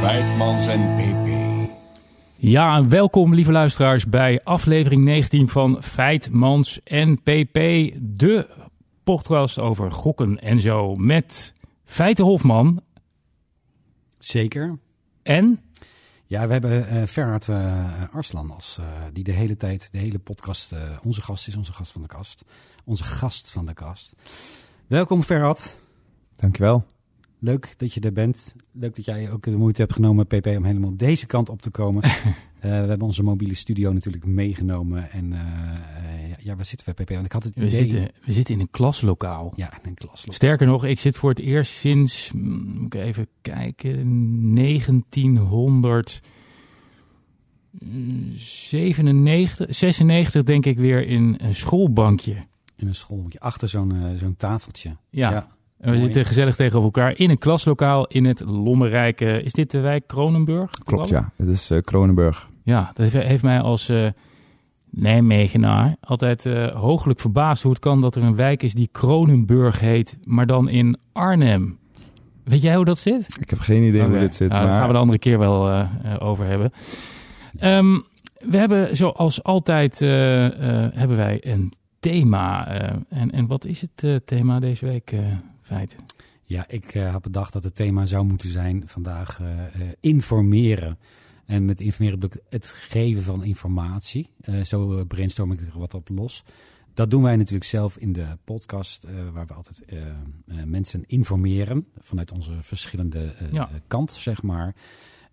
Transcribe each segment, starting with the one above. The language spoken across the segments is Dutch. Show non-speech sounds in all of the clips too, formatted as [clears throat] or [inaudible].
Weidmans en PP. Ja, welkom lieve luisteraars bij aflevering 19 van Feit, Mans en PP. De podcast over gokken en zo met Feiten Hofman Zeker. en... Ja, we hebben eh Ferhat eh, Arslan als eh, die de hele tijd, de hele podcast, eh, onze gast is, onze gast van de kast. Onze gast van de kast. Welkom Ferhat. Dankjewel. Leuk dat je er bent. Leuk dat jij ook de moeite hebt genomen, PP, om helemaal deze kant op te komen. [laughs] Eh, we hebben onze mobiele studio natuurlijk meegenomen. En eh, eh, ja, waar zitten we, PP? Want ik had het We idee... zitten, we zitten in een klaslokaal. Ja, in een klaslokaal. Sterker nog, ik zit voor het eerst sinds, mm, moet ik even kijken, 1997, 96 denk ik weer in een schoolbankje. In een school, achter zo'n zo'n tafeltje. Ja, Ja. En we Mooi. zitten gezellig tegenover elkaar in een klaslokaal in het lommerrijke. Is dit de wijk Kronenburg? Klopt, ja. Het is eh, Kronenburg. Ja, dat heeft mij als eh Nijmegenaar altijd eh hooglijk verbaasd hoe het kan dat er een wijk is die Kronenburg heet, maar dan in Arnhem. Weet jij hoe dat zit? Ik heb geen idee hoe dit zit, Nou, Daar maar gaan we de andere keer wel over hebben. Ehm, we hebben zoals altijd hebben wij een thema. en, en wat is het thema deze week, Feit? Ja, ik eh, had bedacht dat het thema zou moeten zijn vandaag eh, eh, informeren. En met informeren bedoel ik het geven van informatie. Zo brainstorm ik er wat op los. Dat doen wij natuurlijk zelf in de podcast, waar we altijd mensen informeren. Vanuit onze verschillende Ja. kant, zeg maar.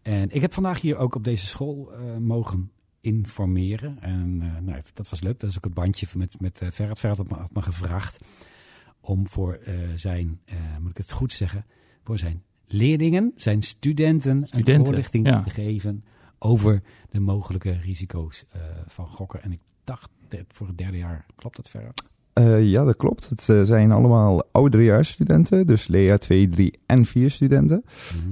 En ik heb vandaag hier ook op deze school mogen informeren. En nou, dat was leuk. Dat is ook het bandje met, met uh. Ferhat had me, had me gevraagd om voor eh, zijn, eh, moet ik het goed zeggen, voor zijn leerlingen, zijn studenten, een voorlichting ja. te geven over de mogelijke risico's eh, van gokken. En ik dacht voor het derde jaar, klopt dat verder? Eh, ja, dat klopt. Het eh, zijn allemaal ouderejaarsstudenten, dus Lea 2, 3 en 4 studenten.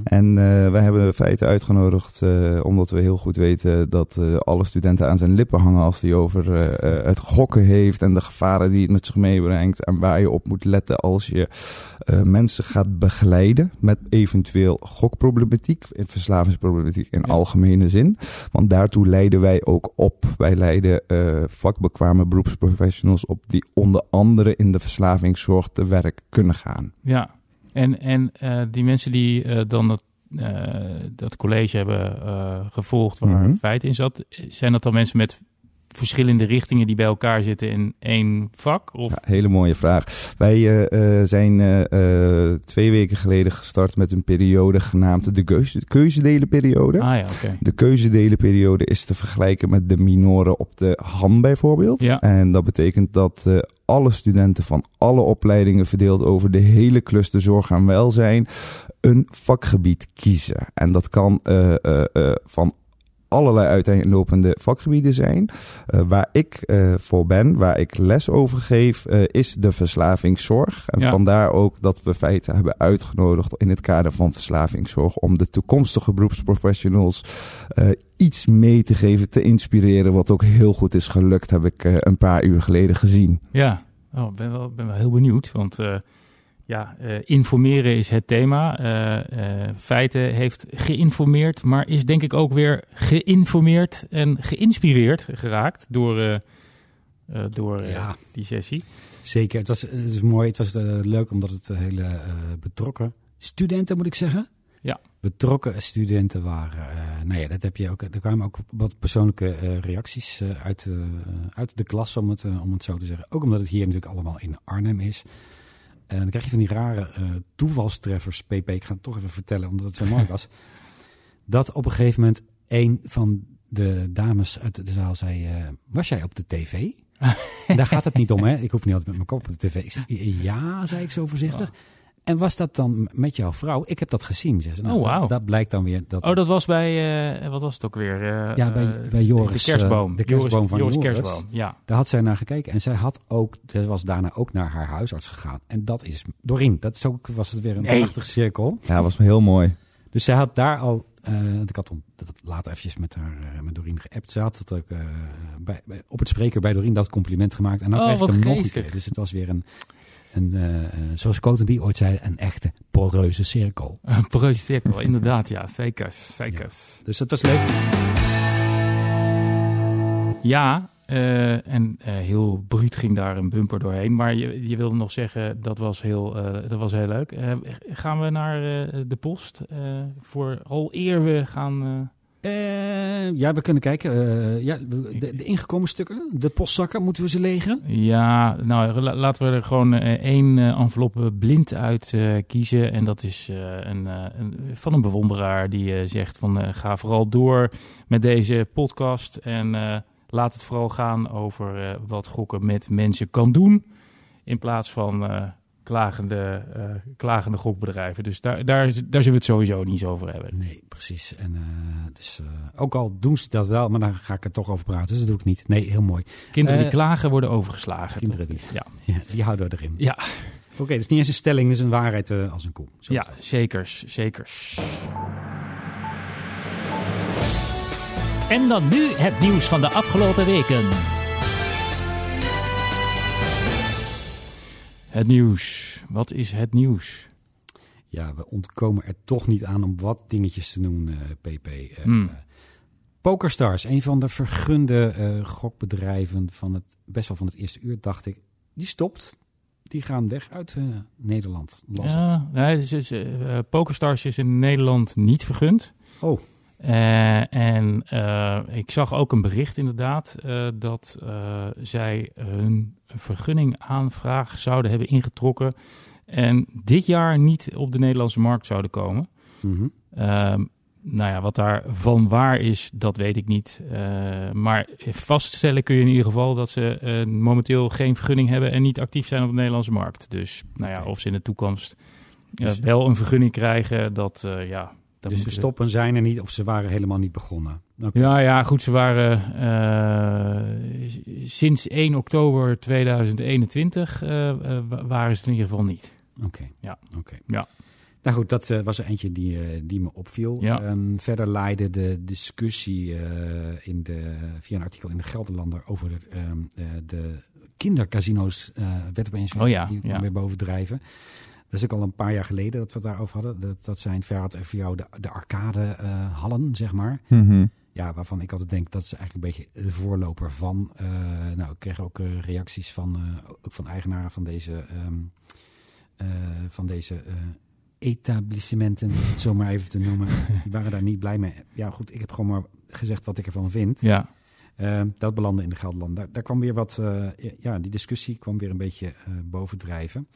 En eh, wij hebben feiten uitgenodigd omdat we heel goed weten dat alle studenten aan zijn lippen hangen als hij over het gokken heeft en de gevaren die het met zich meebrengt en waar je op moet letten als je mensen gaat begeleiden met eventueel gokproblematiek, verslavingsproblematiek in Ja. algemene zin. Want daartoe leiden wij ook op. Wij leiden vakbekwame beroepsprofessionals op die onder andere in de verslavingszorg te werk kunnen gaan. Ja, en, en eh, die mensen die eh, dan dat, eh, dat college hebben gevolgd waar Mhm. Feit in zat, zijn dat dan mensen met verschillende richtingen die bij elkaar zitten in één vak? Of Ja, hele mooie vraag. Wij eh, eh, zijn eh, twee weken geleden gestart met een periode genaamd de keuze, keuzedelenperiode. Ah ja, oké. De keuzedelenperiode is te vergelijken met de minoren op de HAN bijvoorbeeld. Ja. En dat betekent dat alle studenten van alle opleidingen verdeeld over de hele cluster zorg en welzijn een vakgebied kiezen. En dat kan van allerlei uiteenlopende vakgebieden zijn. Eh, waar ik eh, voor ben, waar ik les over geef, eh, is de verslavingszorg. En Ja. vandaar ook dat we feiten hebben uitgenodigd in het kader van verslavingszorg om de toekomstige beroepsprofessionals iets mee te geven, te inspireren, wat ook heel goed is gelukt, heb ik een paar uur geleden gezien. Ja, oh, ben, wel, ben wel heel benieuwd, want ja, eh, informeren is het thema. Eh, eh, Feiten heeft geïnformeerd, maar is denk ik ook weer geïnformeerd en geïnspireerd geraakt door, door Ja. die sessie. Zeker, het was, het is mooi. Het was leuk omdat het hele betrokken studenten, moet ik zeggen. Ja. Betrokken studenten waren. Eh, nou ja, dat heb je ook. Er kwamen ook wat persoonlijke reacties uit, uit de klas, om het, om het zo te zeggen. Ook omdat het hier natuurlijk allemaal in Arnhem is. En dan krijg je van die rare eh, toevalstreffers, PP. Ik ga het toch even vertellen, omdat het zo mooi was. [laughs] Dat op een gegeven moment een van de dames uit de zaal zei: eh, Was jij op de tv? [laughs] En daar gaat het niet om, hè? Ik hoef niet altijd met mijn kop op de tv. Ik zei, ja, zei ik zo voorzichtig. En was dat dan met jouw vrouw? Ik heb dat gezien. Ze. Nou, Oh, wauw. dat, blijkt dan weer. Dat Oh, dat was bij, eh, wat was het ook weer? Eh, Ja, bij- eh, bij Joris, De kerstboom. eh, de kerstboom Joris, van Joris Joris. kerstboom, ja. Daar had zij naar gekeken. En zij had ook, zij was daarna ook naar haar huisarts gegaan. En dat is Doreen. Dat is ook, was het weer een Nee. prachtig cirkel. Ja, was heel mooi. Dus zij had daar al, eh, want ik had om, dat later eventjes met haar, eh, met Doreen geappt. Ze had het ook eh, bij, bij- op het spreker bij Doreen dat compliment gemaakt. En dan Oh, kreeg ik wat hem nog een keer. Dus het was weer een, een eh, eh, zoals Cotenby ooit zei, een echte poreuze cirkel. [laughs] Een poreuze cirkel, inderdaad, ja. Zeker, zeker. Dus dat was leuk. Ja, eh, en heel bruut ging daar een bumper doorheen. Maar je, je wilde nog zeggen, dat was heel, dat was heel leuk. Gaan we naar de post? voor al eer we gaan... eh, ja, we kunnen kijken. Eh, ja, de, de ingekomen stukken, de postzakken, moeten we ze legen? Ja, nou la- laten we er gewoon eh, één envelop blind uit kiezen. En dat is een, van een bewonderaar die zegt van ga vooral door met deze podcast. En laat het vooral gaan over wat gokken met mensen kan doen. In plaats van klagende, eh, klagende gokbedrijven. Dus daar, daar, is- daar zullen we het sowieso niet over hebben. Nee, precies. En, eh, dus, eh, ook al doen ze dat wel, maar dan ga ik er toch over praten. Dus dat doe ik niet. Nee, heel mooi. Kinderen die klagen worden overgeslagen. Kinderen die- Ja, [laughs] Ja, die houden we erin. ja, Oké, dus niet eens een stelling, dus een waarheid als een koe. Ja het. zekers, zekers. En dan nu het nieuws van de afgelopen weken. Het nieuws. Wat is het nieuws? Ja, we ontkomen er toch niet aan om wat dingetjes te doen, eh, PP. Eh, Hmm. Pokerstars, een van de vergunde eh, gokbedrijven van het, best wel van het eerste uur, dacht ik, die stopt. Die gaan weg uit eh, Nederland. Ja, nee, dus is, eh, Pokerstars is in Nederland niet vergund. Oh. Eh, en eh, ik zag ook een bericht inderdaad eh, dat eh, zij hun vergunningaanvraag zouden hebben ingetrokken en dit jaar niet op de Nederlandse markt zouden komen. Mhm. Ehm, nou ja, wat daarvan waar is, dat weet ik niet. Eh, maar vaststellen kun je in ieder geval dat ze eh, momenteel geen vergunning hebben en niet actief zijn op de Nederlandse markt. Dus nou ja, of ze in de toekomst eh, Dus- wel een vergunning krijgen, dat ja. Dus ze stoppen zijn er niet of ze waren helemaal niet begonnen. Oké. Ja, ja, goed. Ze waren eh, sinds 1 oktober 2021 eh, eh, wa- waren ze het in ieder geval niet. Oké. Ja. Oké. Ja. Nou goed, dat was er eentje die, die me opviel. Ja. Ehm, verder leidde de discussie in de, via een artikel in de Gelderlander over de, eh, de kindercasino's. werd opeens weer, Oh ja, die kwam ja. weer bovendrijven. Is ook al een paar jaar geleden dat we het daarover hadden. Dat, dat zijn Verhard en voor jou de, de arcade-hallen, zeg maar. Mhm. Ja, waarvan ik altijd denk dat is eigenlijk een beetje de voorloper van. eh, nou, ik kreeg ook eh, reacties van, eh, ook van eigenaren van deze, ehm, eh, van deze eh, etablissementen, om het zo maar even te noemen. [laughs] Die waren daar niet blij mee. Ja, goed, ik heb gewoon maar gezegd wat ik ervan vind. Ja, Ehm, dat belandde in de Gelderland. Daar, daar kwam weer wat, eh, ja, die discussie kwam weer een beetje eh, bovendrijven.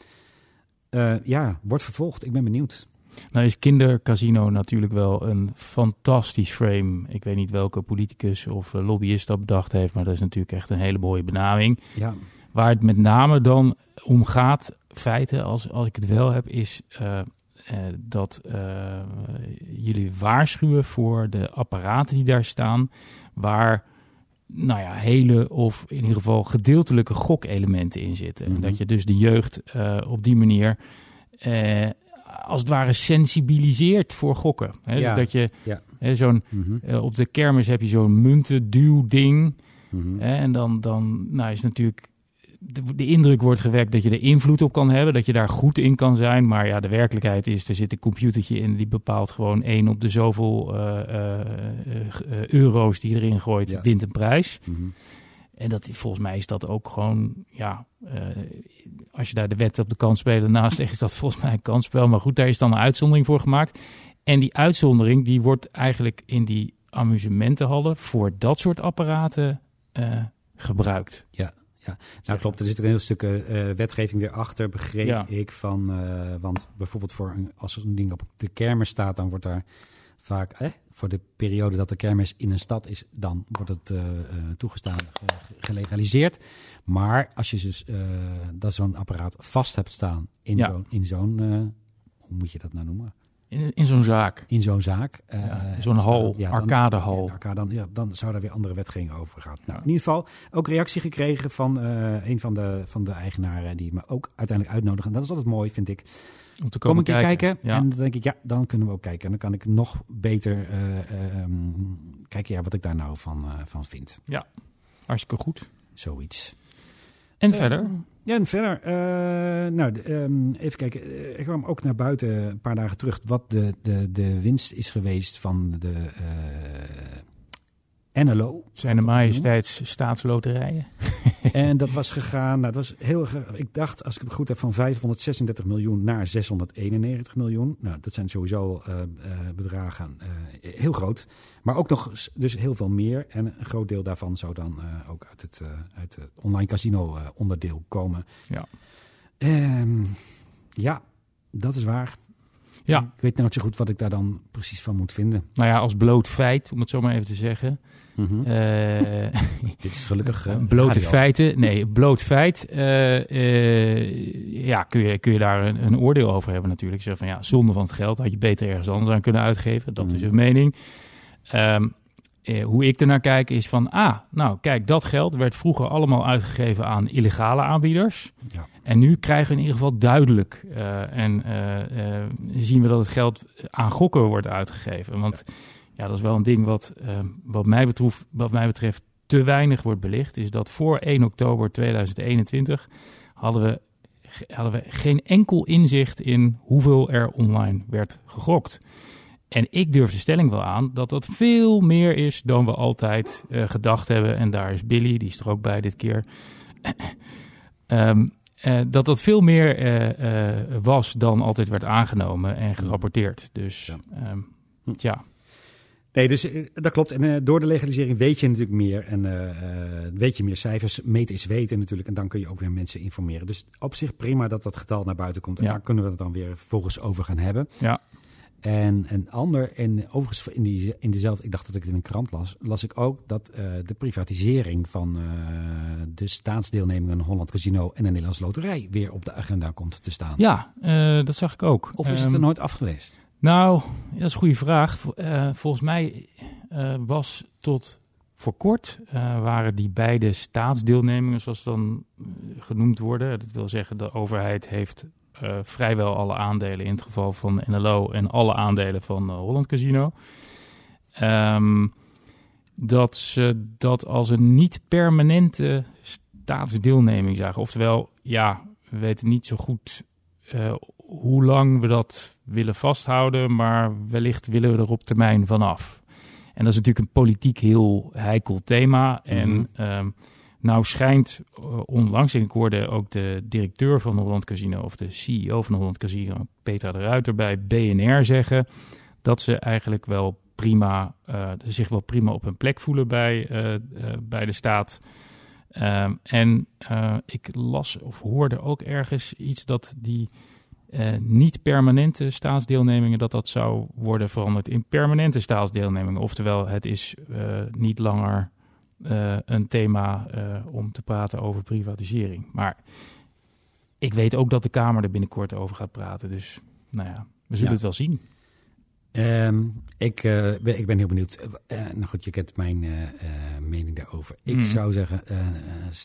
Eh, ja, wordt vervolgd. Ik ben benieuwd. nou is kindercasino natuurlijk wel een fantastisch frame. Ik weet niet welke politicus of eh, lobbyist dat bedacht heeft, maar dat is natuurlijk echt een hele mooie benaming. Ja, Waar het met name dan om gaat, feiten, als, als ik het wel heb, is eh, dat jullie waarschuwen voor de apparaten die daar staan, waar nou ja, hele of in ieder geval gedeeltelijke gokelementen in zitten. En Mhm. dat je dus de jeugd eh, op die manier eh, als het ware sensibiliseert voor gokken. Hè? Ja, Dus dat je ja. hè, zo'n Mhm, eh, op de kermis heb je zo'n muntenduwding. mhm. Hè, en dan, dan nou is natuurlijk de, de indruk wordt gewekt dat je er invloed op kan hebben, dat je daar goed in kan zijn. Maar ja, de werkelijkheid is, er zit een computertje in die bepaalt gewoon één op de zoveel eh, eh, eh, euro's die erin gooit, Ja. wint een prijs. Mhm. En dat, volgens mij is dat ook gewoon, ja, als je daar de wet op de kant spelen naast [laughs] is dat volgens mij een kansspel. Maar goed, daar is dan een uitzondering voor gemaakt. En die uitzondering, die wordt eigenlijk in die amusementenhallen voor dat soort apparaten eh, gebruikt. Nou klopt, er zit een heel stuk eh, wetgeving weer achter, begreep Ja. ik. Van, eh, want bijvoorbeeld voor een, als er een ding op de kermis staat, dan wordt daar vaak, eh, voor de periode dat de kermis in een stad is, dan wordt het eh, eh, toegestaan, ge- gelegaliseerd. Maar als je dus eh, dat zo'n apparaat vast hebt staan in Ja. zo'n, in zo'n eh, hoe moet je dat nou noemen? In, in zo'n zaak. In zo'n zaak. eh, Ja, zo'n staan- hal, ja, arcadehal. ja, arcade, dan, ja, dan zou daar weer andere wetgeving over gaan. Nou, Ja. in ieder geval ook reactie gekregen van eh, een van de, van de eigenaren die me ook uiteindelijk uitnodigen. En dat is altijd mooi, vind ik. Om te Kom komen een keer kijken. Ja. En dan denk ik, ja, dan kunnen we ook kijken. En dan kan ik nog beter eh, eh, ehm, kijken ja, wat ik daar nou van, eh, van vind. Hartstikke goed. Zoiets. En verder? Ja, en verder. eh, nou, de, ehm, even kijken. Eh, Er kwam ook naar buiten een paar dagen terug wat de, de, de winst is geweest van de eh, NLO. Zijn de majesteits staatsloterijen? [laughs] En dat was gegaan, nou, dat was heel erg, ik dacht, als ik het goed heb, van 536 miljoen naar 691 miljoen. Nou, dat zijn sowieso eh, eh, bedragen eh, heel groot. Maar ook nog dus heel veel meer. En een groot deel daarvan zou dan ook uit het, uit het online casino onderdeel komen. Ja. Ehm, ja, dat is waar. Ja. Ik weet niet zo goed wat ik daar dan precies van moet vinden. Nou ja, als bloot feit, om het zo maar even te zeggen. Eh, [laughs] Dit is gelukkig eh, blote radio. feiten. Nee, bloot feit. eh, ja, kun je, kun je daar een, een oordeel over hebben natuurlijk. Zeg van ja, zonde van het geld had je beter ergens anders aan kunnen uitgeven. Dat is Mhm. een mening. Ehm, eh, hoe ik ernaar kijk is van, ah, nou kijk, dat geld werd vroeger allemaal uitgegeven aan illegale aanbieders. Ja. En nu krijgen we in ieder geval duidelijk eh, en eh, eh, zien we dat het geld aan gokken wordt uitgegeven. Want ja, dat is wel een ding wat, wat, mij betreft, wat mij betreft te weinig wordt belicht. Is dat voor 1 oktober 2021 hadden we, hadden we geen enkel inzicht in hoeveel er online werd gegokt. En ik durf de stelling wel aan dat dat veel meer is dan we altijd gedacht hebben. En daar is Billy, die is er ook bij dit keer. [clears throat] Ehm, eh, dat dat veel meer eh, eh, was dan altijd werd aangenomen en gerapporteerd. Dus Ja. ehm, Hm. tja, Nee, dus dat klopt. En door de legalisering weet je natuurlijk meer. En weet je meer cijfers. Meten is weten natuurlijk. En dan kun je ook weer mensen informeren. Dus op zich prima dat dat getal naar buiten komt. En Ja. daar kunnen we het dan weer vervolgens over gaan hebben. Ja. En een ander, en overigens in, die, in dezelfde, ik dacht dat ik het in een krant las, las ik ook dat eh, de privatisering van eh, de staatsdeelneming aan Holland Casino en de Nederlandse Loterij weer op de agenda komt te staan. ja eh, dat zag ik ook. Of is het Ehm, er nooit af geweest? Nou, dat is een goede vraag. Vo- volgens mij was tot voor kort waren die beide staatsdeelnemingen, zoals dan genoemd worden. Dat wil zeggen, de overheid heeft eh, vrijwel alle aandelen in het geval van NLO en alle aandelen van eh, Holland Casino. Ehm, dat ze dat als een niet permanente staatsdeelneming zagen. Oftewel, ja, we weten niet zo goed eh, hoe lang we dat willen vasthouden, maar wellicht willen we er op termijn vanaf. En dat is natuurlijk een politiek heel heikel thema. En Mhm. Nou schijnt eh, onlangs, en ik hoorde ook de directeur van Holland Casino, of de CEO van Holland Casino, Petra de Ruiter, bij BNR zeggen dat ze eigenlijk wel prima, eh, zich wel prima op hun plek voelen bij, eh, bij de staat. Ehm, en ik las of hoorde ook ergens iets dat die niet permanente staatsdeelnemingen, dat dat zou worden veranderd in permanente staatsdeelnemingen. Oftewel, het is niet langer eh, een thema eh, om te praten over privatisering. Maar ik weet ook dat de Kamer er binnenkort over gaat praten. Dus nou ja, we zullen Ja. het wel zien. Ehm, ik, eh, ben, ik ben heel benieuwd. Eh, nou goed, je kent mijn eh, eh, mening daarover. Ik Hmm. zou zeggen, eh, eh,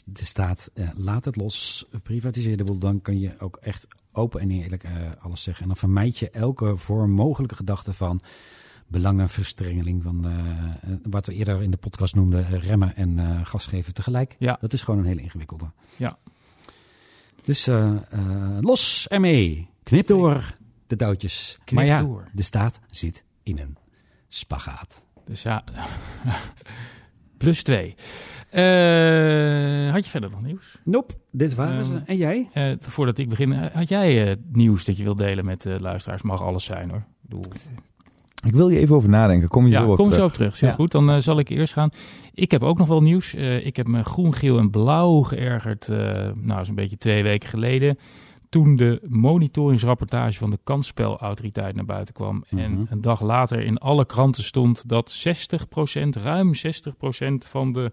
de staat, eh, laat het los. Privatiseer de boel. Dan kun je ook echt open en eerlijk eh, alles zeggen. En dan vermijd je elke vorm mogelijke gedachte van belangenverstrengeling. Van, eh, wat we eerder in de podcast noemden, eh, remmen en eh gas geven tegelijk. Ja. Dat is gewoon een hele ingewikkelde. Ja. Dus los ermee. Knip door de touwtjes. Knip maar ja, door. de staat zit in een spagaat. Dus ja, [laughs] plus twee. Had je verder nog nieuws? Nope, dit waren ze. Ehm, En jij? Voordat ik begin, had jij nieuws dat je wilt delen met de luisteraars? Mag alles zijn hoor. Bedoel, Ik wil je even over nadenken. Kom je ja, zo op kom terug. zo op terug. Ja. goed. Dan eh, zal ik eerst gaan. Ik heb ook nog wel nieuws. Eh, ik heb me groen, geel en blauw geërgerd. eh, nou, zo'n beetje twee weken geleden. toen de monitoringsrapportage van de kansspelautoriteit naar buiten kwam. En Mhm. een dag later in alle kranten stond dat 60%, ruim 60% van de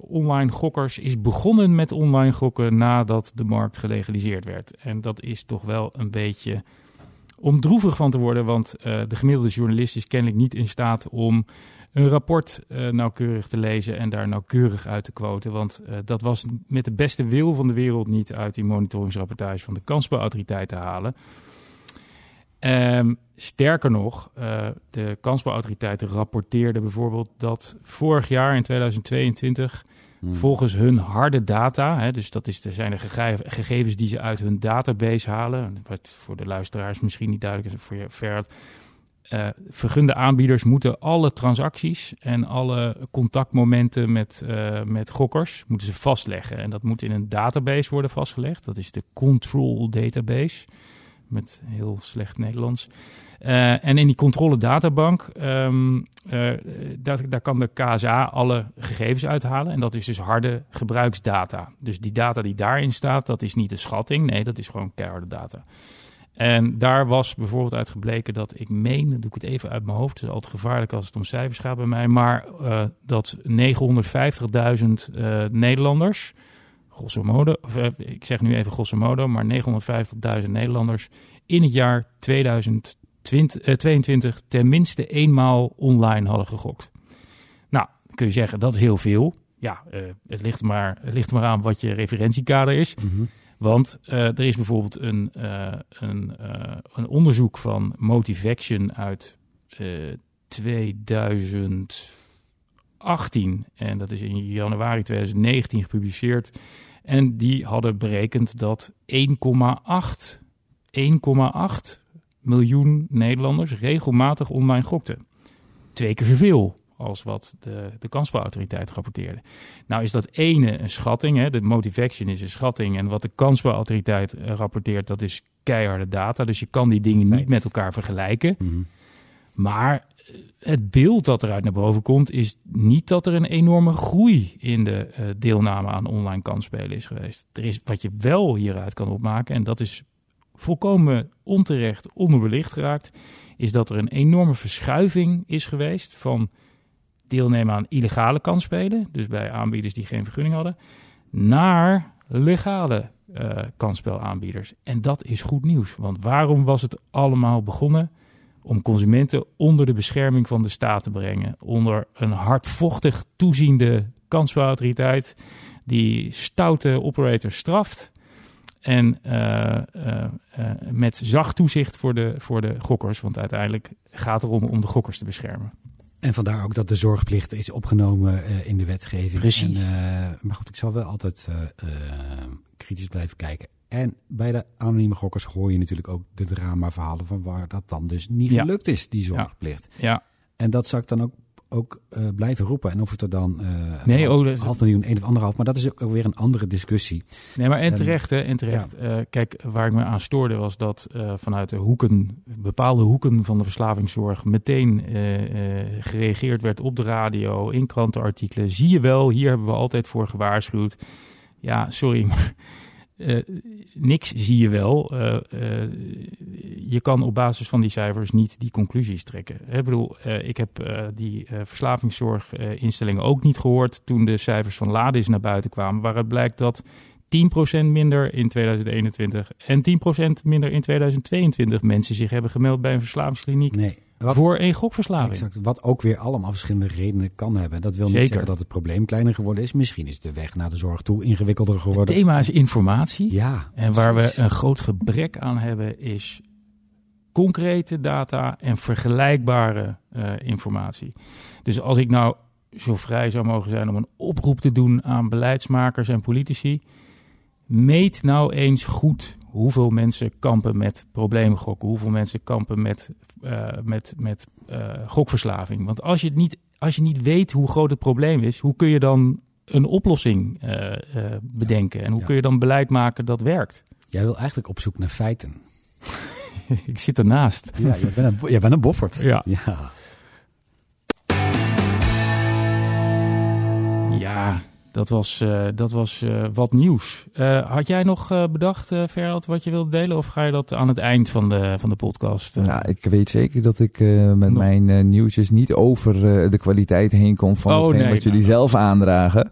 online gokkers is begonnen met online gokken nadat de markt gelegaliseerd werd. En dat is toch wel een beetje om droevig van te worden, want eh, de gemiddelde journalist is kennelijk niet in staat om een rapport eh, nauwkeurig te lezen en daar nauwkeurig uit te quoten. Want eh, dat was met de beste wil van de wereld niet uit die monitoringsrapportage van de kansspelautoriteit te halen. Ehm, sterker nog, de kansspelautoriteit rapporteerde bijvoorbeeld dat vorig jaar in 2022 Hmm. volgens hun harde data, hè, dus dat is de, zijn gege- gegevens die ze uit hun database halen, wat voor de luisteraars misschien niet duidelijk is, voor je Ferhat, eh, vergunde aanbieders moeten alle transacties en alle contactmomenten met, eh, met gokkers moeten ze vastleggen. En dat moet in een database worden vastgelegd. Dat is de Control Database, met heel slecht Nederlands. Eh, en in die controle databank, ehm, eh, daar, kan de KSA alle gegevens uithalen. En dat is dus harde gebruiksdata. Dus die data die daarin staat, dat is niet de schatting. Nee, dat is gewoon keiharde data. En daar was bijvoorbeeld uit gebleken dat ik meen, doe ik het even uit mijn hoofd, het is altijd gevaarlijk als het om cijfers gaat bij mij, maar eh, dat 950.000 eh, Nederlanders, grosso modo, of, eh, ik zeg nu even grosso modo, maar 950.000 Nederlanders in het jaar 2022 tenminste eenmaal online hadden gegokt. Nou, kun je zeggen dat is heel veel. Ja, eh, het, ligt maar, het ligt maar aan wat je referentiekader is. Mhm. Want eh, er is bijvoorbeeld een, eh, een, eh, een onderzoek van Motivaction uit eh 2018. En dat is in januari 2019 gepubliceerd. En die hadden berekend dat 1,8 1,8 miljoen Nederlanders regelmatig online gokten. Twee keer zoveel als wat de, de kansspelautoriteit rapporteerde. Nou is dat ene een schatting, hè? de motivation is een schatting... en wat de kansspelautoriteit eh, rapporteert, dat is keiharde data. Dus je kan die dingen niet met elkaar vergelijken. Mhm. Maar het beeld dat eruit naar boven komt, is niet dat er een enorme groei in de eh, deelname aan online kansspelen is geweest. Er is wat je wel hieruit kan opmaken, en dat is volkomen onterecht onderbelicht geraakt, is dat er een enorme verschuiving is geweest van deelnemen aan illegale kansspelen, dus bij aanbieders die geen vergunning hadden, naar legale eh kansspelaanbieders. En dat is goed nieuws, want waarom was het allemaal begonnen? Om consumenten onder de bescherming van de staat te brengen, onder een hardvochtig toeziende kansspelautoriteit die stoute operators straft. En eh, eh, eh, met zacht toezicht voor de, voor de gokkers. Want uiteindelijk gaat het erom om de gokkers te beschermen. En vandaar ook dat de zorgplicht is opgenomen in de wetgeving. Precies. En, maar goed, ik zal wel altijd kritisch blijven kijken. En bij de anonieme gokkers hoor je natuurlijk ook de drama-verhalen van waar dat dan dus niet Ja. gelukt is, die zorgplicht. Ja, En dat zou ik dan ook, ook eh, blijven roepen. En of het er dan eh, Nee, een oh, is- half miljoen, één of anderhalf, maar dat is ook weer een andere discussie. nee, maar en terecht, hè, en terecht. Eh, kijk, waar ik me aan stoorde was dat vanuit de hoeken, bepaalde hoeken van de verslavingszorg, meteen gereageerd werd op de radio, in krantenartikelen. Zie je wel, hier hebben we altijd voor gewaarschuwd. Ja, sorry, [laughs] maar eh, niks zie je wel. Eh, eh, je kan op basis van die cijfers niet die conclusies trekken. Ik bedoel, ik heb die verslavingszorginstellingen ook niet gehoord toen de cijfers van Ladis naar buiten kwamen, waaruit blijkt dat 10% minder in 2021 en 10% minder in 2022 mensen zich hebben gemeld bij een verslavingskliniek Nee, wat, voor een gokverslaving. exact, wat ook weer allemaal verschillende redenen kan hebben. Dat wil niet zeggen dat het probleem kleiner geworden is. Misschien is de weg naar de zorg toe ingewikkelder Het geworden. thema is informatie. Ja, En waar we een groot gebrek aan hebben is concrete data en vergelijkbare eh, informatie. Dus als ik nou zo vrij zou mogen zijn om een oproep te doen aan beleidsmakers en politici, meet nou eens goed hoeveel mensen kampen met problemen gokken, hoeveel mensen kampen met, eh, met, met eh, gokverslaving. Want als je, het niet, als je niet weet hoe groot het probleem is, hoe kun je dan een oplossing eh, bedenken? En hoe Ja. kun je dan beleid maken dat werkt? Jij wil eigenlijk op zoek naar feiten. [laughs] ik zit ernaast. Ja, jij bent een, jij bent een boffert. Ja. ja. Dat was, eh, dat was eh, wat nieuws. Eh, had jij nog bedacht, Ferhat, wat je wilde delen? Of ga je dat aan het eind van de, van de podcast? Nou, ik weet zeker dat ik met Nog- mijn nieuwtjes niet over de kwaliteit heen kom van Oh, nee, wat jullie nou, zelf aandragen.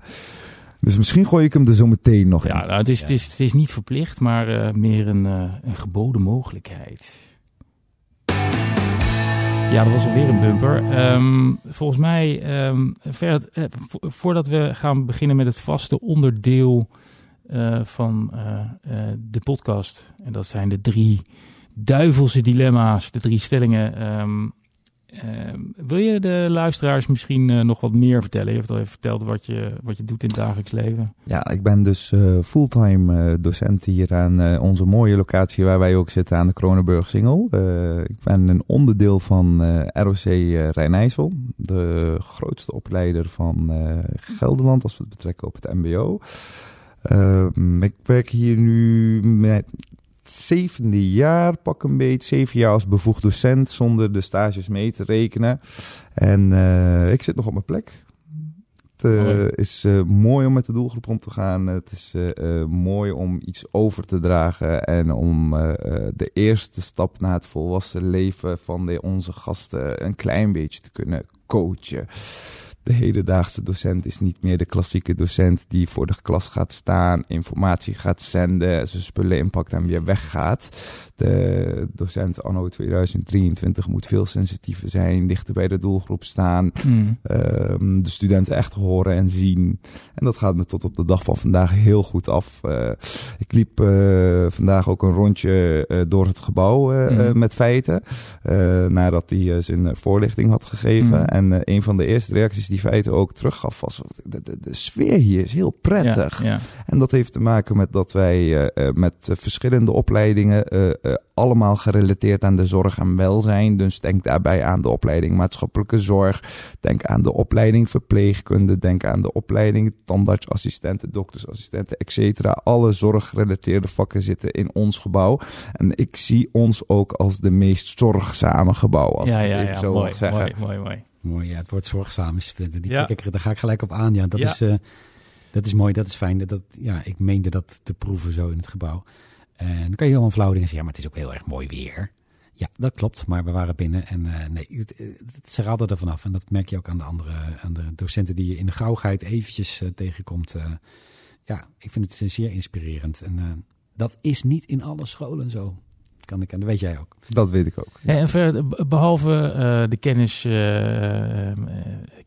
Dus misschien gooi ik hem er zo meteen nog in. nou, het, is, Ja. Het, is, het is niet verplicht, maar meer een, een geboden mogelijkheid. Ja, dat was alweer een bumper. Ehm, volgens mij, vo- voordat we gaan beginnen met het vaste onderdeel eh, van eh, de podcast. En dat zijn de drie duivelse dilemma's, de drie stellingen. Ehm, wil je de luisteraars misschien eh, nog wat meer vertellen? Je hebt al even verteld wat je, wat je doet in het dagelijks leven. Ja, ik ben dus eh, fulltime eh, docent hier aan onze mooie locatie waar wij ook zitten aan de Kronenburg Singel. Ik ben een onderdeel van ROC Rijnijssel, de grootste opleider van Gelderland als we het betrekken op het mbo. Ehm, ik werk hier nu met zevende jaar, pak een beetje, zeven jaar als bevoegd docent zonder de stages mee te rekenen. En eh, ik zit nog op mijn plek. Het eh, is eh, mooi om met de doelgroep om te gaan. Het is mooi om iets over te dragen en om de eerste stap naar het volwassen leven van de, onze gasten een klein beetje te kunnen coachen. De hedendaagse docent is niet meer de klassieke docent die voor de klas gaat staan, informatie gaat zenden, zijn spullen inpakt en weer weggaat. De docent anno 2023 moet veel sensitiever zijn, dichter bij de doelgroep staan, Mm. Ehm, de studenten echt horen en zien. En dat gaat me tot op de dag van vandaag heel goed af. Eh, ik liep eh, vandaag ook een rondje eh, door het gebouw eh, met feiten. nadat hij zijn voorlichting had gegeven. Mhm. En een van de eerste reacties die feiten ook teruggaf was... De, de, de sfeer hier is heel prettig. Ja, ja. En dat heeft te maken met dat wij eh, eh, met eh, verschillende opleidingen, allemaal gerelateerd aan de zorg en welzijn. Dus denk daarbij aan de opleiding maatschappelijke zorg. Denk aan de opleiding verpleegkunde. Denk aan de opleiding tandartsassistenten, doktersassistenten, et cetera. Alle zorggerelateerde vakken zitten in ons gebouw. En ik zie ons ook als de meest zorgzame gebouw, als ja, ik ja, even ja, zo mooi, mag zeggen. mooi, mooi, mooi. Mooi, ja, het woord zorgzaam is, die Ja. daar ga ik gelijk op aan. Ja, dat, Ja. Is, eh, dat is mooi, dat is fijn. Dat, ja, ik meende dat te proeven zo in het gebouw. En dan kan je helemaal flauw dingen zeggen, ja, maar het is ook heel erg mooi weer. Ja, dat klopt, maar we waren binnen en eh, nee, het, het, ze raalde er vanaf. En dat merk je ook aan de andere aan de docenten die je in de gauwheid eventjes eh, tegenkomt. ja, ik vind het zeer inspirerend. En dat is niet in alle scholen zo. Kan ik, en dat weet jij ook. Dat weet ik ook. Ja, en verder, behalve eh, de kennis, eh,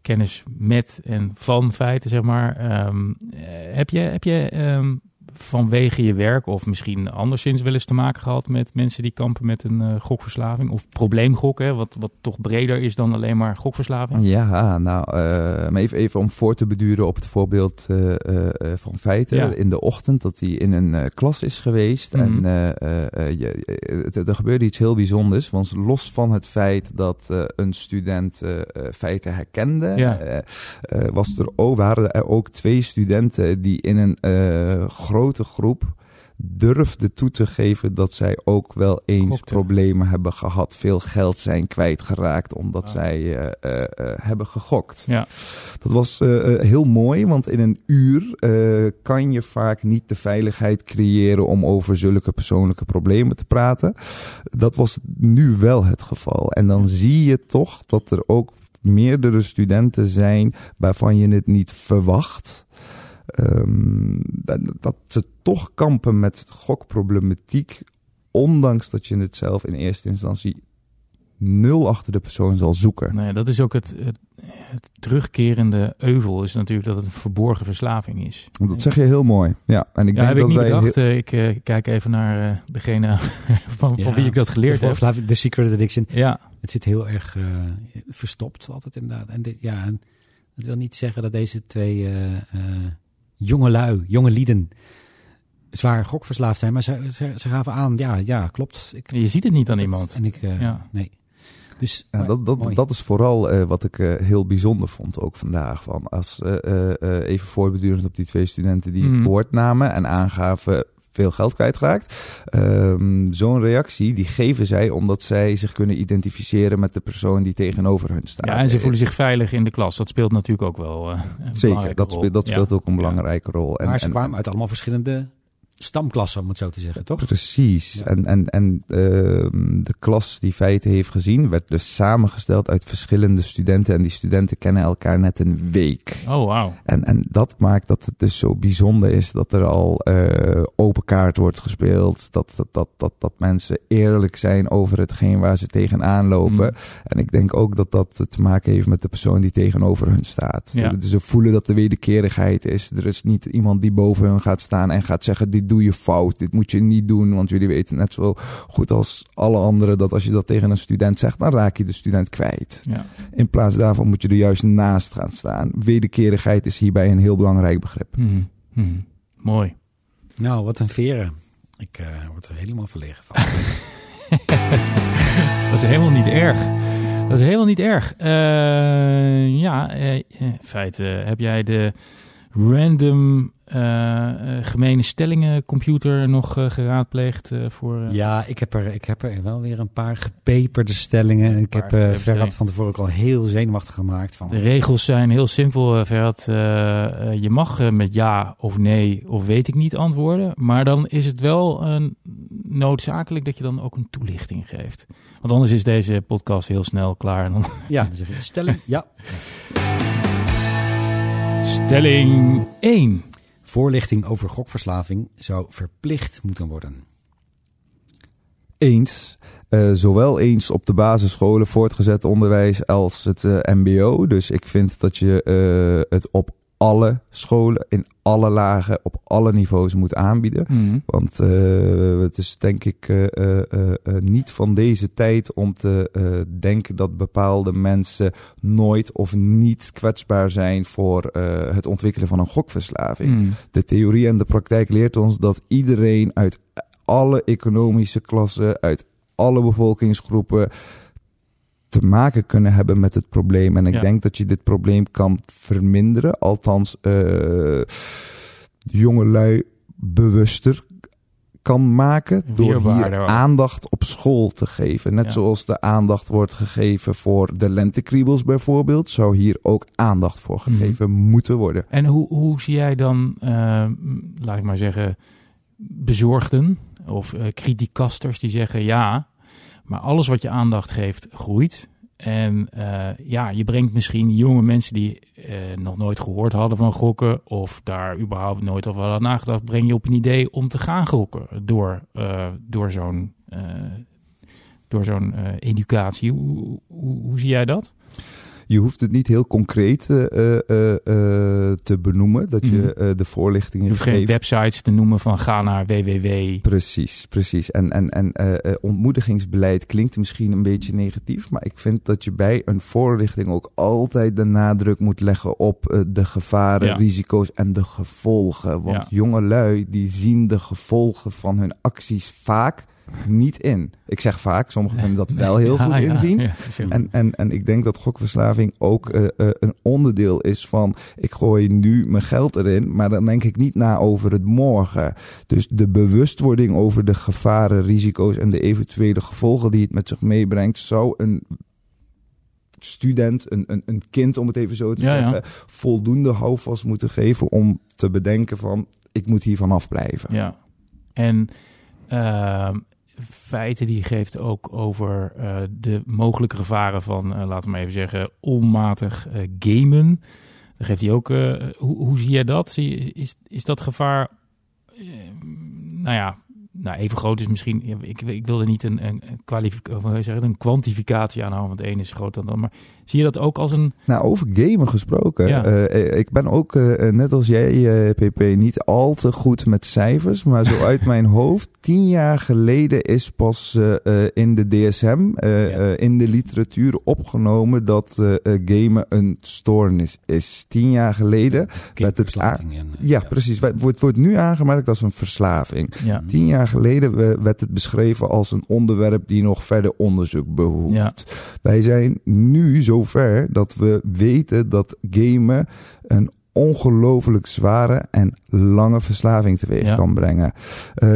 kennis met en van feiten, zeg maar. ehm, eh, heb je, heb je ehm, vanwege je werk of misschien anderszins wel eens te maken gehad met mensen die kampen met een eh, gokverslaving? Of probleemgokken, hè, wat, wat toch breder is dan alleen maar gokverslaving? Ja, nou, eh, maar even, even om voor te beduren op het voorbeeld eh, van feiten. Ja. In de ochtend dat hij in een klas is geweest. Mhm. En je, het- er gebeurde iets heel bijzonders. Want los van het feit dat een student feiten herkende, Ja. was er ook, waren er ook twee studenten die in een eh, grote groep durfden toe te geven dat zij ook wel eens problemen hebben gehad, veel geld zijn kwijtgeraakt omdat Ah. zij eh, eh, eh, hebben gegokt. Ja. Dat was heel mooi, want in een uur kan je vaak niet de veiligheid creëren om over zulke persoonlijke problemen te praten. Dat was nu wel het geval. En dan zie je toch dat er ook meerdere studenten zijn waarvan je het niet verwacht. Ehm, dat, dat ze toch kampen met gokproblematiek, ondanks dat je het zelf in eerste instantie nul achter de persoon zal zoeken. Nee, dat is ook het, het, het terugkerende euvel, is natuurlijk dat het een verborgen verslaving is. Dat zeg je heel mooi. Ja, en ik ja, heb ik niet wij bedacht. Eh, Ik eh, kijk even naar eh, degene [laughs] van, van Ja, wie ik dat geleerd de, heb. verslaving- de secret addiction. Ja, Het zit heel erg eh, verstopt altijd inderdaad. En dit, ja, en dat wil niet zeggen dat deze twee eh, eh, jonge lui, jonge lieden, zwaar gokverslaafd zijn. Maar ze, ze, ze gaven aan, ja, ja, klopt. Ik, je ziet het niet aan iemand. En ik, eh, Ja. nee. Dus Ja, maar- dat, dat, dat is vooral eh, wat ik eh, heel bijzonder vond ook vandaag. Van als, eh, eh, eh, even voorbedurend op die twee studenten die het woord namen en aangaven... veel geld kwijtraakt. Ehm, Zo'n reactie die geven zij omdat zij zich kunnen identificeren met de persoon die tegenover hun staat. Ja, en ze voelen zich veilig in de klas. Dat speelt natuurlijk ook wel uh, een Zeker, dat, rol. speelt, dat Ja. speelt ook een belangrijke rol. En, maar ze en- kwamen uit allemaal verschillende stamklassen, om het zo te zeggen, toch? Precies. Ja. En, en, en ehm, de klas die Feiten heeft gezien, werd dus samengesteld uit verschillende studenten. En die studenten kennen elkaar net een week. Oh, wauw. En, en dat maakt dat het dus zo bijzonder is dat er al eh, open kaart wordt gespeeld. Dat, dat, dat, dat, dat mensen eerlijk zijn over hetgeen waar ze tegenaan lopen. Mm. En ik denk ook dat dat te maken heeft met de persoon die tegenover hun staat. Ja. Dus ze voelen dat er wederkerigheid is. Er is niet iemand die boven hun gaat staan en gaat zeggen: Dit doe je fout, dit moet je niet doen. Want jullie weten net zo goed als alle anderen dat als je dat tegen een student zegt, dan raak je de student kwijt. Ja. In plaats daarvan moet je er juist naast gaan staan. Wederkerigheid is hierbij een heel belangrijk begrip. Mhm. Mhm. Mooi. Nou, wat een veren. Ik eh, word er helemaal verlegen van. [laughs] Dat is helemaal niet erg. Dat is helemaal niet erg. Eh, ja, eh, in feite heb jij de random eh, gemene stellingen computer nog eh, geraadpleegd voor... ja, ik heb, er, ik heb er wel weer een paar gepeperde stellingen. Ik heb uh, Ferhat van tevoren ook al heel zenuwachtig gemaakt. Van, De regels zijn heel simpel, eh, je mag met ja of nee of weet ik niet antwoorden. Maar dan is het wel noodzakelijk dat je dan ook een toelichting geeft. Want anders is deze podcast heel snel klaar. En dan... ja, dan zeg je stelling, ja. [laughs] Stelling 1. Voorlichting over gokverslaving zou verplicht moeten worden. Eens. Eh, zowel eens op de basisscholen, voortgezet onderwijs als het eh, MBO. Dus ik vind dat je eh, het op alle scholen, in alle lagen, op alle niveaus moet aanbieden. Want eh, het is denk ik eh, eh, niet van deze tijd om te denken dat bepaalde mensen nooit of niet kwetsbaar zijn voor het ontwikkelen van een gokverslaving. Mm. De theorie en de praktijk leert ons dat iedereen uit alle economische klassen, uit alle bevolkingsgroepen te maken kunnen hebben met het probleem. En ik Ja. denk dat je dit probleem kan verminderen, althans eh jongelui bewuster kan maken door hier aandacht op school te geven. Net Ja. zoals de aandacht wordt gegeven voor de lentekriebels bijvoorbeeld, zou hier ook aandacht voor Mhm. gegeven moeten worden. En hoe, hoe zie jij dan, eh, laat ik maar zeggen, bezorgden of eh criticasters die zeggen ja, maar alles wat je aandacht geeft groeit. En eh, ja, je brengt misschien jonge mensen die eh, nog nooit gehoord hadden van gokken of daar überhaupt nooit over hadden nagedacht, breng je op een idee om te gaan gokken door, eh, door zo'n door zo'n educatie. Hoe, hoe zie jij dat? Je hoeft het niet heel concreet eh, eh, eh, te benoemen, dat je Mhm. de voorlichting Je hoeft geen websites te noemen van ga naar www. Precies, precies. En, en, en ontmoedigingsbeleid klinkt misschien een beetje negatief, maar ik vind dat je bij een voorlichting ook altijd de nadruk moet leggen op de gevaren, Ja. risico's en de gevolgen. Want Ja. jongelui die zien de gevolgen van hun acties vaak niet in. Ik zeg vaak, sommigen kunnen dat wel heel [laughs] goed inzien. En, en, en ik denk dat gokverslaving ook eh, eh, een onderdeel is van... ik gooi nu mijn geld erin, maar dan denk ik niet na over het morgen. Dus de bewustwording over de gevaren, risico's en de eventuele gevolgen die het met zich meebrengt... zou een student, een, een, een kind om het even zo te Ja, ja. zeggen... voldoende houvast moeten geven om te bedenken van... ik moet hiervan afblijven. Ja. En ehm, feiten die geeft ook over eh, de mogelijke gevaren van, eh, laten we maar even zeggen, onmatig eh, gamen. Dan geeft hij ook, hoe, hoe zie jij dat? Is, is dat gevaar, nou ja, nou even groot is misschien, ja, ik, ik wilde niet een, een, een, het, kwantificatie aanhouden, want het ene is groter dan de ander. Maar zie je dat ook als een, Nou, over gamen gesproken. Ja. eh, ik ben ook, eh, net als jij, eh, PP, niet al te goed met cijfers. Maar zo uit mijn [laughs] hoofd, tien jaar geleden is pas eh, eh, in de DSM, eh, Ja. eh, in de literatuur opgenomen dat eh, eh, gamen een stoornis is. Tien jaar geleden. Met het Verslaving en, eh, Ja, precies. Het wordt, wordt nu aangemerkt als een verslaving. ja, Tien jaar geleden werd het beschreven als een onderwerp die nog verder onderzoek behoeft. ja, Wij zijn nu zover dat we weten dat gamen een ongelooflijk zware en lange verslaving teweeg Ja. kan brengen. Eh,